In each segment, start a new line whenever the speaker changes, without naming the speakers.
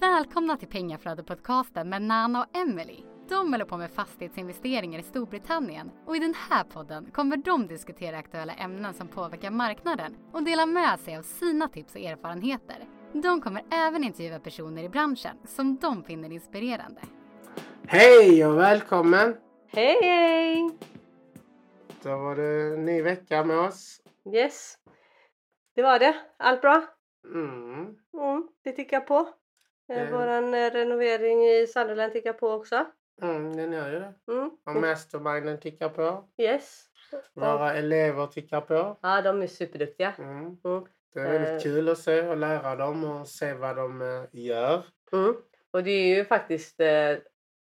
Välkomna till Pengaflödet-podcasten med Nana och Emily. De håller på med fastighetsinvesteringar i Storbritannien och i den här podden kommer de diskutera aktuella ämnen som påverkar marknaden och dela med sig av sina tips och erfarenheter. De kommer även intervjua personer i branschen som de finner inspirerande.
Hej och välkommen!
Hej hej!
Då var det en ny vecka med oss.
Yes. Det var det. Allt bra?
Mm.
Mm, det tickar på. Eh,
Eh.
Våran eh, renovering i Sunderland tickar på också.
Mm, den gör ju det.
Mm.
Och masterminden tickar på.
Yes.
Våra elever tickar på.
Ja, de är superduktiga.
Mm.
Mm.
Det är väldigt
Eh.
kul att se och lära dem och se vad de gör.
Mm. Och det är ju faktiskt eh,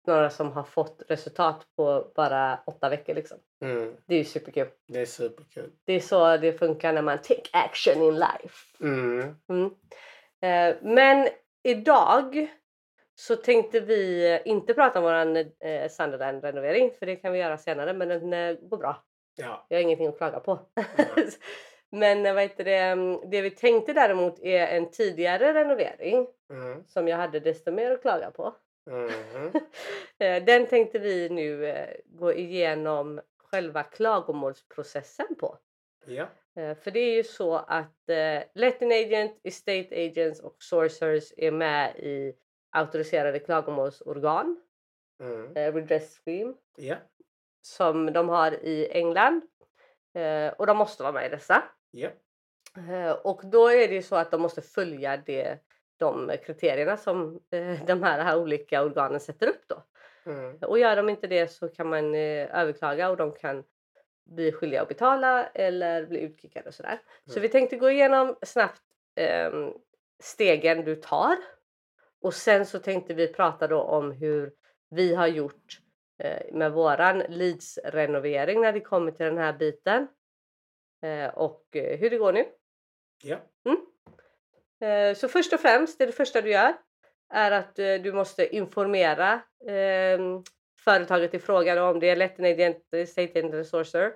några som har fått resultat på bara åtta veckor liksom.
Mm.
Det är ju superkul.
Det är superkul.
Det är så det funkar när man take action in life.
Mm.
Mm. Eh, men idag så tänkte vi inte prata om våran eh, Sunderland-renovering för det kan vi göra senare men den eh, går bra.
Ja.
Jag har ingenting att klaga på.
Mm.
men eh, vad heter det, mm, det vi tänkte däremot är en tidigare renovering
Mm.
som jag hade desto mer att klaga på.
Mm.
Eh, den tänkte vi nu eh, gå igenom själva klagomålsprocessen på.
Ja.
Eh, För det är ju så att eh, letting agent, estate agents och sourcers är med i auktoriserade klagomålsorgan,
Mm.
eh, redress scheme,
Ja.
som de har i England. Eh, och de måste vara med i dessa. Eh, och då är det ju så att de måste följa det, de kriterierna som eh, de här, här olika organen sätter upp då.
Mm.
Och gör de inte det så kan man eh, överklaga och de kan bli skyldiga att betala eller bli utkickade och sådär. Så
Mm.
vi tänkte gå igenom snabbt ehm, stegen du tar och sen så tänkte vi prata då om hur vi har gjort eh, med våran Leeds-renovering när det kommer till den här biten eh, och eh, hur det går nu.
Ja.
Eh, Så först och främst, det, är det första du gör är att eh, du måste informera eh, företaget i fråga om det är letting agent, estate agent eller sourcer.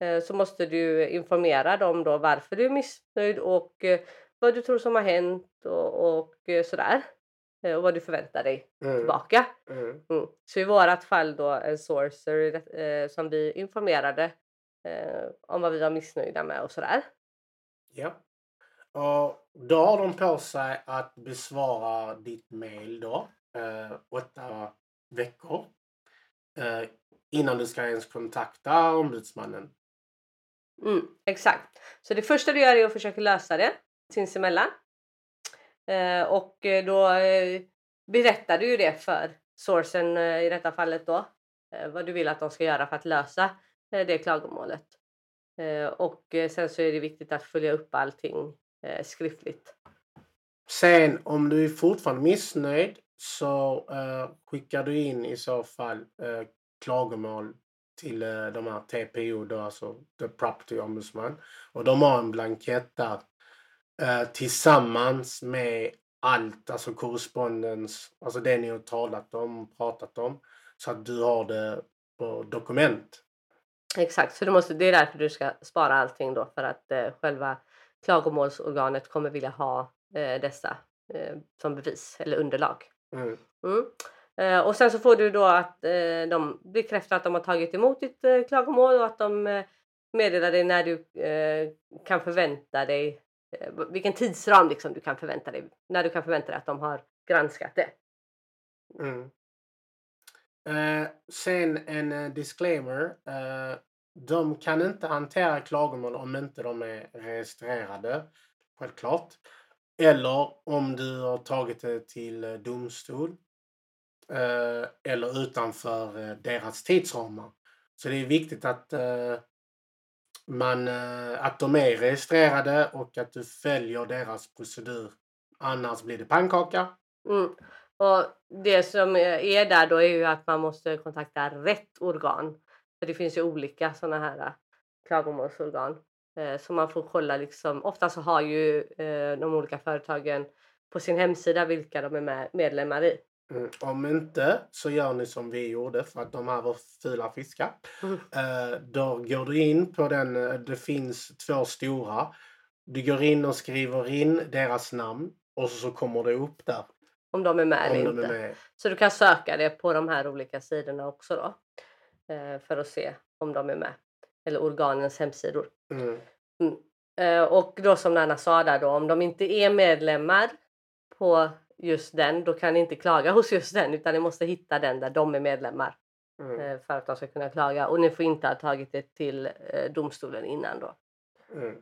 Eh, så måste du informera dem då varför du är missnöjd och eh, vad du tror som har hänt och, och eh, sådär. Och vad du förväntar dig
Mm.
tillbaka.
Mm.
Mm. Så i vårat fall då en sourcer eh, som vi informerade eh, om vad vi var missnöjda med och sådär.
Ja. Och då har de på sig att besvara ditt mail då. Eh, åtta veckor. Eh, innan du ska ens kontakta ombudsmannen.
Mm, exakt. Så det första du gör är att försöka lösa det sinsemellan. Eh, och eh, då eh, berättar du ju det för sourcen eh, i detta fallet då. Eh, vad du vill att de ska göra för att lösa det klagomålet. Och sen så är det viktigt att följa upp allting skriftligt.
Sen om du är fortfarande missnöjd så eh, skickar du in i så fall eh, klagomål till eh, de här TPO då, alltså The Property Ombudsman. Och de har en blankett där eh, tillsammans med allt, alltså korrespondens, alltså det ni har talat om, pratat om. Så att du har det på dokument.
Exakt, så du måste, det är därför du ska spara allting då för att eh, själva klagomålsorganet kommer vilja ha eh, dessa eh, som bevis eller underlag.
Mm.
Mm. Eh, och sen så får du då att eh, de bekräftar att de har tagit emot ditt eh, klagomål och att de eh, meddelar dig när du kan förvänta dig vilken tidsram liksom du kan förvänta dig när du kan förvänta dig att de har granskat det.
Mm. Eh, sen en disclaimer. Eh, de kan inte hantera klagomål om inte de är registrerade. Självklart. Eller om du har tagit det till eh, domstol. Eh, eller utanför eh, deras tidsramar. Så det är viktigt att, man, att de är registrerade och att du följer deras procedur. Annars blir det pannkaka.
Mm. Och det som är där då är ju att man måste kontakta rätt organ. För det finns ju olika sådana här klagomålsorgan. Eh, Så man får kolla liksom, ofta så har ju eh, de olika företagen på sin hemsida vilka de är med, medlemmar i.
Mm. Om inte så gör ni som vi gjorde för att de här var fula fiskar.
Mm.
Eh, då går du in på den, det finns två stora. Du går in och skriver in deras namn och så kommer det upp där.
om de är med eller inte.
med.
Så du kan söka det på de här olika sidorna också då. För att se om de är med. Eller organens hemsidor.
Mm.
Eh, och då som Nanna sa där då, om de inte är medlemmar på just den, då kan ni inte klaga hos just den utan ni måste hitta den där de är medlemmar
Mm.
eh, för att de ska kunna klaga. Och ni får inte ha tagit det till eh, domstolen innan då.
Mm.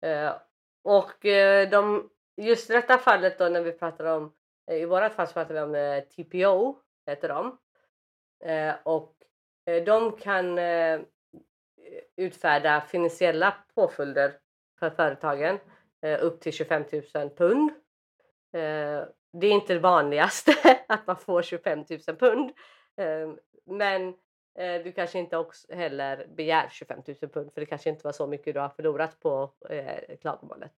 Eh, och de, just i detta fallet då när vi pratar om, i vårat fall så pratar vi om TPO, heter de. Och de kan utfärda finansiella påföljder för företagen eh, upp till 25 000 pund. Eh, det är inte det vanligaste att man får 25 000 pund. Eh, men eh, du kanske inte också heller begär 25 000 pund för det kanske inte var så mycket du har förlorat på eh, klagomålet.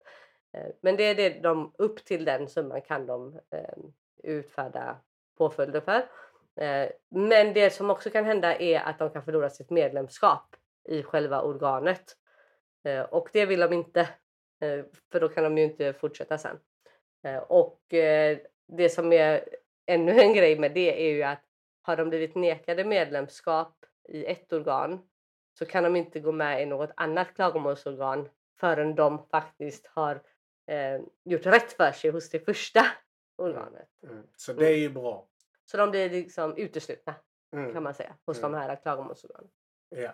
Eh, men det är det de, upp till den summan kan de eh, utfärda påföljder för. Eh, men det som också kan hända är att de kan förlora sitt medlemskap i själva organet. Eh, och det vill de inte, eh, för då kan de ju inte fortsätta sen. Eh, och det som är ännu en grej med det är ju att har de blivit nekade medlemskap i ett organ så kan de inte gå med i något annat klagomålsorgan förrän de faktiskt har eh, gjort rätt för sig hos det första organet.
Mm. Så det är ju bra.
Så de blir liksom uteslutna
Mm.
kan man säga hos
Mm.
de här klagomålsorganen.
Ja.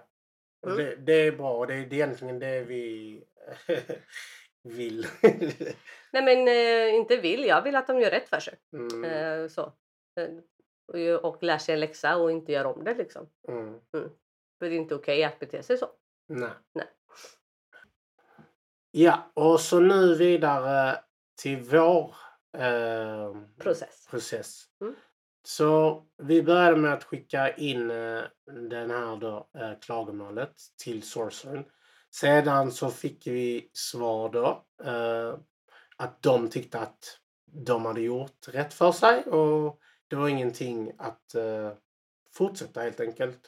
Och
Mm.
Det, det är bra och det är egentligen det vi vill.
Nej men eh, inte vill, jag vill att de gör rätt för sig.
mm.
Eh, så. Eh, och, lär sig en läxa och inte gör om det liksom.
Mm.
För det är inte okej att bete sig så.
Nej.
Nej.
Ja, och så nu vidare till vår eh,
Process.
process. Så vi började med att skicka in eh, den här då, eh, klagomålet till sourcern. Sedan så fick vi svar då eh, att de tyckte att de hade gjort rätt för sig och det var ingenting att fortsätta helt enkelt.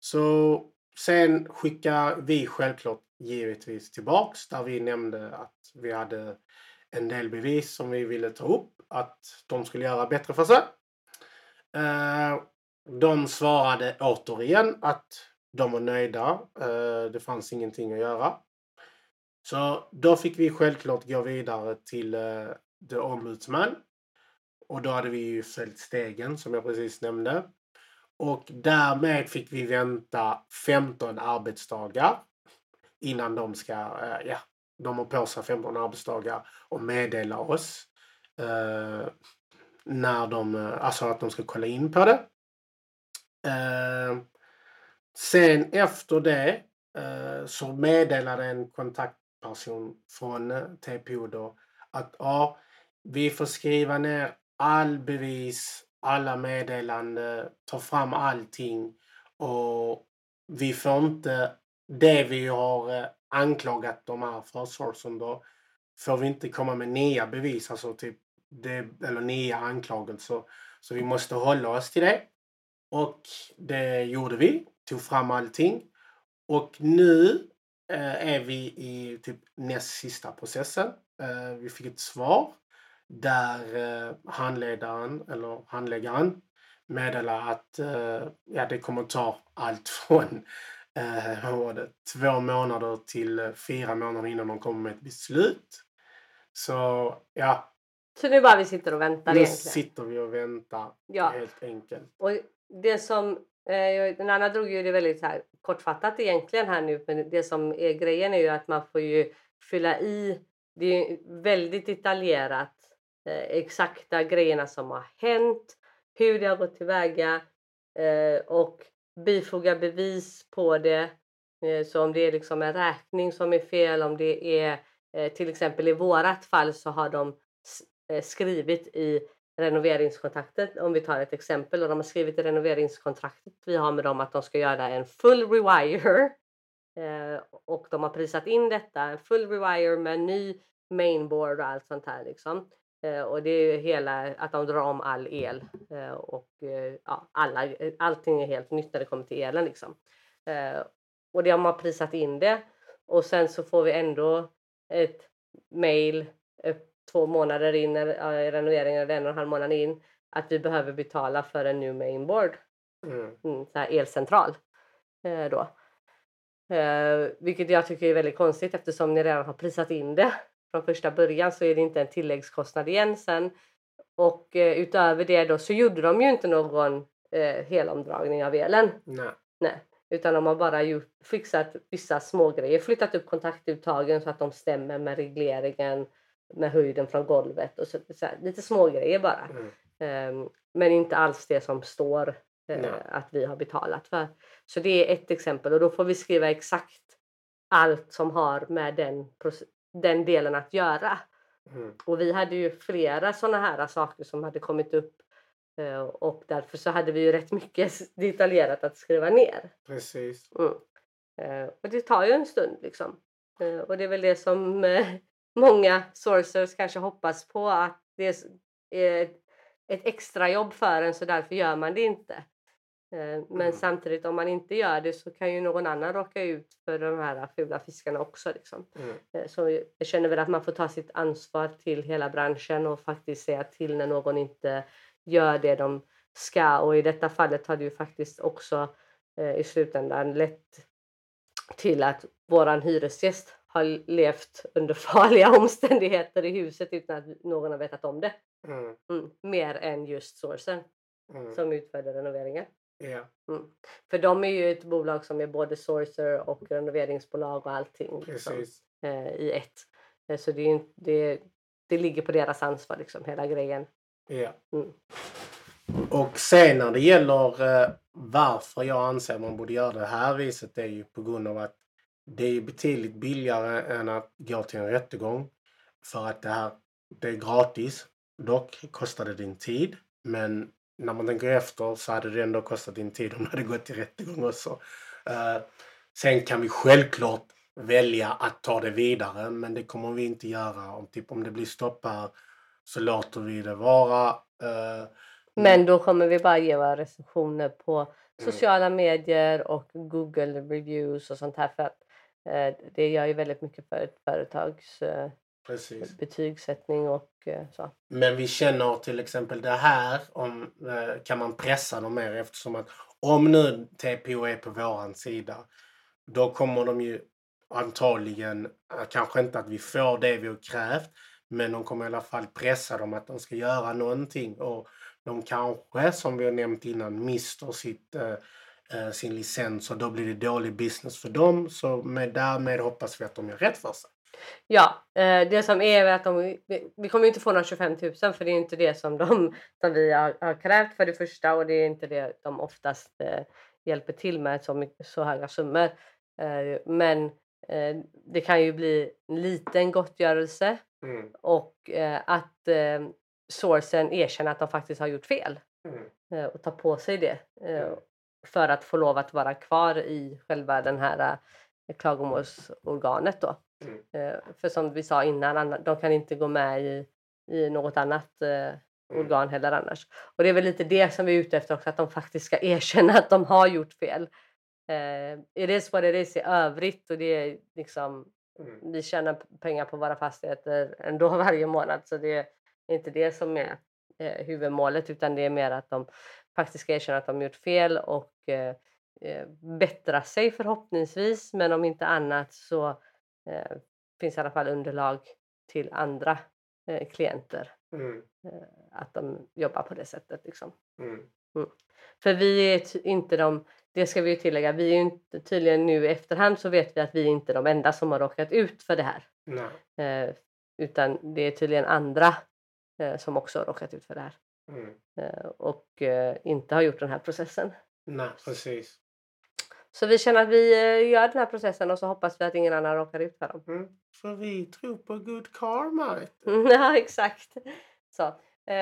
Så sen skickade vi självklart givetvis tillbaks där vi nämnde att vi hade en del bevis som vi ville ta upp att de skulle göra bättre för sig. Eh, de svarade återigen att de var nöjda. Eh, det fanns ingenting att göra. Så då fick vi självklart gå vidare till eh, The Ombudsman. Och då hade vi ju följt stegen som jag precis nämnde. Och därmed fick vi vänta 15 arbetsdagar innan de ska, eh, ja, de har på sig 15 arbetsdagar och meddela oss eh, när de, eh, alltså att de ska kolla in på det. Eh, sen efter det eh, så meddelade en kontaktperson från eh, TPO då att ja, vi får skriva ner all bevis, alla meddelanden, ta fram allting och vi får inte det vi har eh, anklagat de här för sourcen då får vi inte komma med nya bevis, alltså typ det, eller nio anklagelser. Så vi måste hålla oss till det. Och det gjorde vi, tog fram allting. Och nu eh, är vi i typ näst sista processen. Eh, vi fick ett svar där eh, handledaren, eller handläggaren, meddelar att eh, ja, det kommer ta allt från eh, vad det, två månader till eh, fyra månader innan de kommer med ett beslut. Så ja,
så nu bara vi sitter och väntar
nu
egentligen.
sitter vi och väntar
Ja.
helt enkelt.
Och det som, eh, den andra drog ju det väldigt här kortfattat egentligen här nu men det som är grejen är ju att man får ju fylla i, det är väldigt detaljerat eh, exakta grejerna som har hänt, hur det har gått tillväga eh, och bifoga bevis på det. Så om det är liksom en räkning som är fel, om det är till exempel i vårat fall så har de Eh, skrivit i renoveringskontraktet, om vi tar ett exempel, och de har skrivit i renoveringskontraktet vi har med dem att de ska göra en full rewire eh, och de har prisat in detta, en full rewire med ny mainboard och allt sånt här liksom. Eh, och det är ju hela att de drar om all el eh, och eh, ja, alla, allting är helt nytt när det kommer till elen liksom. Eh, och de har prisat in det och sen så får vi ändå ett mail två månader in i renoveringen eller en och en halv månad in att vi behöver betala för en ny mainboard,
Mm.
mm, så här elcentral. Eh, då. Eh, vilket jag tycker är väldigt konstigt eftersom ni redan har prisat in det från första början så är det inte en tilläggskostnad igen sen. Och eh, utöver det då så gjorde de ju inte någon eh, helomdragning av elen.
Nej.
Nej, utan de har bara gjort, fixat vissa små grejer, flyttat upp kontaktuttagen så att de stämmer med regleringen med höjden från golvet och så, så här, lite små grejer bara.
Mm.
Ehm, men inte alls det som står
Nej.
att vi har betalat för. Så det är ett exempel och då får vi skriva exakt allt som har med den, den delen att göra.
Mm.
Och vi hade ju flera sådana här saker som hade kommit upp eh, och därför så hade vi ju rätt mycket detaljerat att skriva ner.
Precis.
Mm. Eh, och det tar ju en stund liksom. Och det är väl det som många sourcers kanske hoppas på att det är är ett, ett extra jobb för en så därför gör man det inte. Eh, men
Mm.
samtidigt om man inte gör det så kan ju någon annan råka ut för de här fula fiskarna också. Liksom.
Mm.
Eh, Så jag känner väl att man får ta sitt ansvar till hela branschen och faktiskt säga till när någon inte gör det de ska. Och i detta fallet har det ju faktiskt också eh, i slutändan lett till att våran hyresgäst har levt under farliga omständigheter i huset utan att någon har vetat om det.
Mm.
Mm. Mer än just sourcen
Mm.
som utförde renoveringen.
Ja.
För de är ju ett bolag som är både sourcer och renoveringsbolag och allting. liksom eh, i ett. Eh, Så det, är det, det ligger på deras ansvar, liksom, hela grejen.
Ja.
Mm.
Och sen när det gäller eh, varför jag anser man borde göra det här viset är ju på grund av att det är betydligt billigare än att gå till en rättegång. För att det här det är gratis. Dock kostar det din tid. Men när man tänker efter så hade det ändå kostat din tid om du hade gått till rättegång också. Eh, sen kan vi självklart välja att ta det vidare men det kommer vi inte göra. Om, typ, om det blir stopp här så låter vi det vara. Eh,
Men då kommer vi bara ge våra recensioner på sociala medier och Google reviews och sånt här. För att det gör ju väldigt mycket för ett företags eh,
Precis.
betygssättning och eh, så.
Men vi känner till exempel det här om, eh, kan man pressa dem mer eftersom att om nu TPO är på våran sida då kommer de ju antagligen, eh, kanske inte att vi får det vi har krävt men de kommer i alla fall pressa dem att de ska göra någonting och de kanske som vi har nämnt innan mister sitt, eh, sin licens och då blir det dålig business för dem så med, därmed hoppas vi att de gör rätt för sig.
Ja, eh, det som är att de, vi, kommer inte få några 25 000 för det är inte det som, de, som vi har, har krävt för det första och det är inte det de oftast eh, hjälper till med så, så höga summor. Men det kan ju bli en liten gottgörelse
Mm.
och att sourcen erkänner att de faktiskt har gjort fel
Mm.
och tar på sig det
Mm.
För att få lov att vara kvar i själva den här eh, klagomålsorganet då.
Mm.
Eh, för som vi sa innan, de kan inte gå med i, i något annat eh,
Mm.
organ heller annars. Och det är väl lite det som vi är ute efter också, att de faktiskt ska erkänna att de har gjort fel. Eh, it is what it is i övrigt och det är liksom
Mm.
vi tjänar pengar på våra fastigheter ändå varje månad så det är inte det som är eh, huvudmålet utan det är mer att de faktiskt ska erkänna att de gjort fel och eh, eh, bättra sig förhoppningsvis men om inte annat så eh, finns i alla fall underlag till andra klienter
Mm.
att de jobbar på det sättet. Liksom.
Mm.
För vi är inte de, det ska vi ju tillägga, vi är inte, tydligen nu i efterhand så vet vi att vi är inte de enda som har råkat ut för det här. Eh, utan det är tydligen andra eh, som också har råkat ut för det här
Mm.
eh, och eh, inte har gjort den här processen.
Nej, precis.
Så vi känner att vi eh, gör den här processen och så hoppas vi att ingen annan råkar ut för dem.
Mm. För vi tror på good karma.
ja, exakt. Så.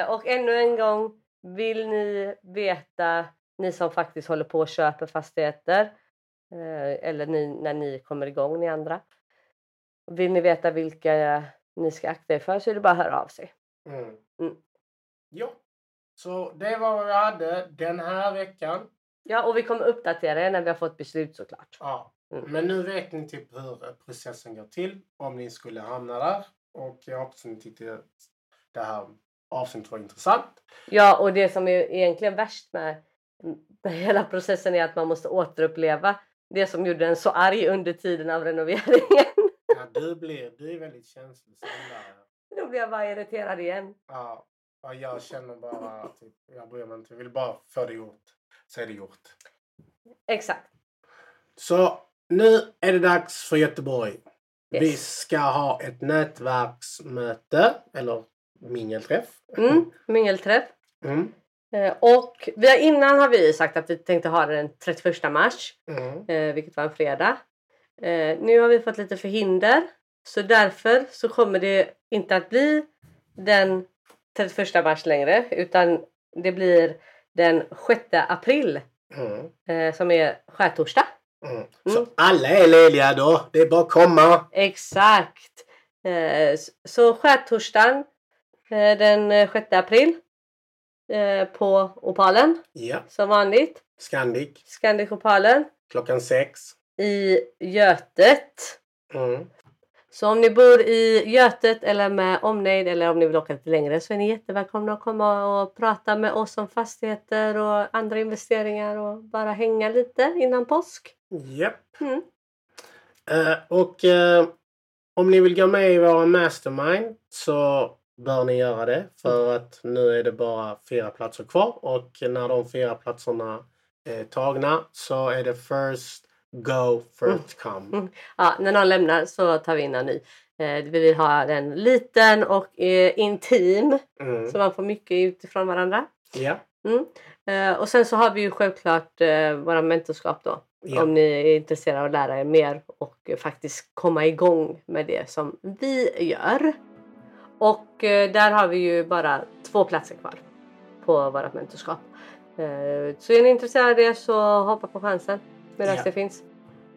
Och ännu en gång, vill ni veta, ni som faktiskt håller på och köper fastigheter eller ni, när ni kommer igång, ni andra. Vill ni veta vilka ni ska akta er för så är det bara att höra av sig.
Mm.
Mm.
Ja. Så det var vad vi hade den här veckan.
Ja, och vi kommer uppdatera er när vi har fått beslut såklart.
Ja.
Mm.
Men nu vet ni typ hur processen går till om ni skulle hamna där. och jag hoppas att ni tyckte det här avsnittet var intressant.
Ja, och det som är egentligen värst med, hela processen är att man måste återuppleva det som gjorde en så arg under tiden av renoveringen.
Ja, du, blir, du är väldigt där.
Då blir jag bara irriterad igen.
Ja, ja, jag känner bara typ, jag bryr mig inte. Jag vill bara få det gjort. Så är det gjort.
Exakt.
Så nu är det dags för Göteborg.
Yes.
Vi ska ha ett nätverksmöte eller mingelträff.
Mm, mingelträff.
Mm.
Eh, och vi har, innan har vi sagt att vi tänkte ha det den 31 mars,
Mm.
eh, vilket var en fredag. Eh, nu har vi fått lite förhinder så därför så kommer det inte att bli den 31 mars längre utan det blir den 6 april
Mm.
eh, som är skärtorsdag.
Mm. Så alla är lediga då. Det är bara att komma.
Exakt! Eh, så skärtorsdagen eh, den eh, 6 april på Opalen
Ja,
som vanligt.
Scandic.
Scandic Opalen
Klockan sex.
i Götet.
Mm.
Så om ni bor i Götet eller med omnejd eller om ni vill åka lite längre så är ni jättevälkomna att komma och prata med oss om fastigheter och andra investeringar och bara hänga lite innan påsk.
Japp.
Mm.
Eh, och eh, om ni vill gå med i våra mastermind så bör ni göra det. För att nu är det bara fyra platser kvar och när de fyra platserna är tagna så är det first go, first come.
Mm. Ja, när någon lämnar så tar vi in en ny. Eh, vi vill ha den liten och eh, intim
Mm.
så man får mycket utifrån varandra.
Ja.
Eh, och sen så har vi ju självklart eh, våra mentorskap då.
Ja.
Om ni är intresserade av att lära er mer och faktiskt komma igång med det som vi gör. Och där har vi ju bara två platser kvar på vårt mentorskap. Så är ni intresserade av det så hoppa på chansen medan
Ja.
det finns.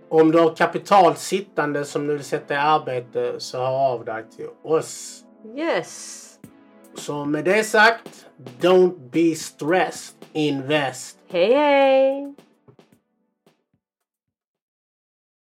Om du har kapital sittande som du vill sätta i arbete så hör av dig till oss.
Yes!
Så med det sagt, don't be stressed, invest.
Hej hej!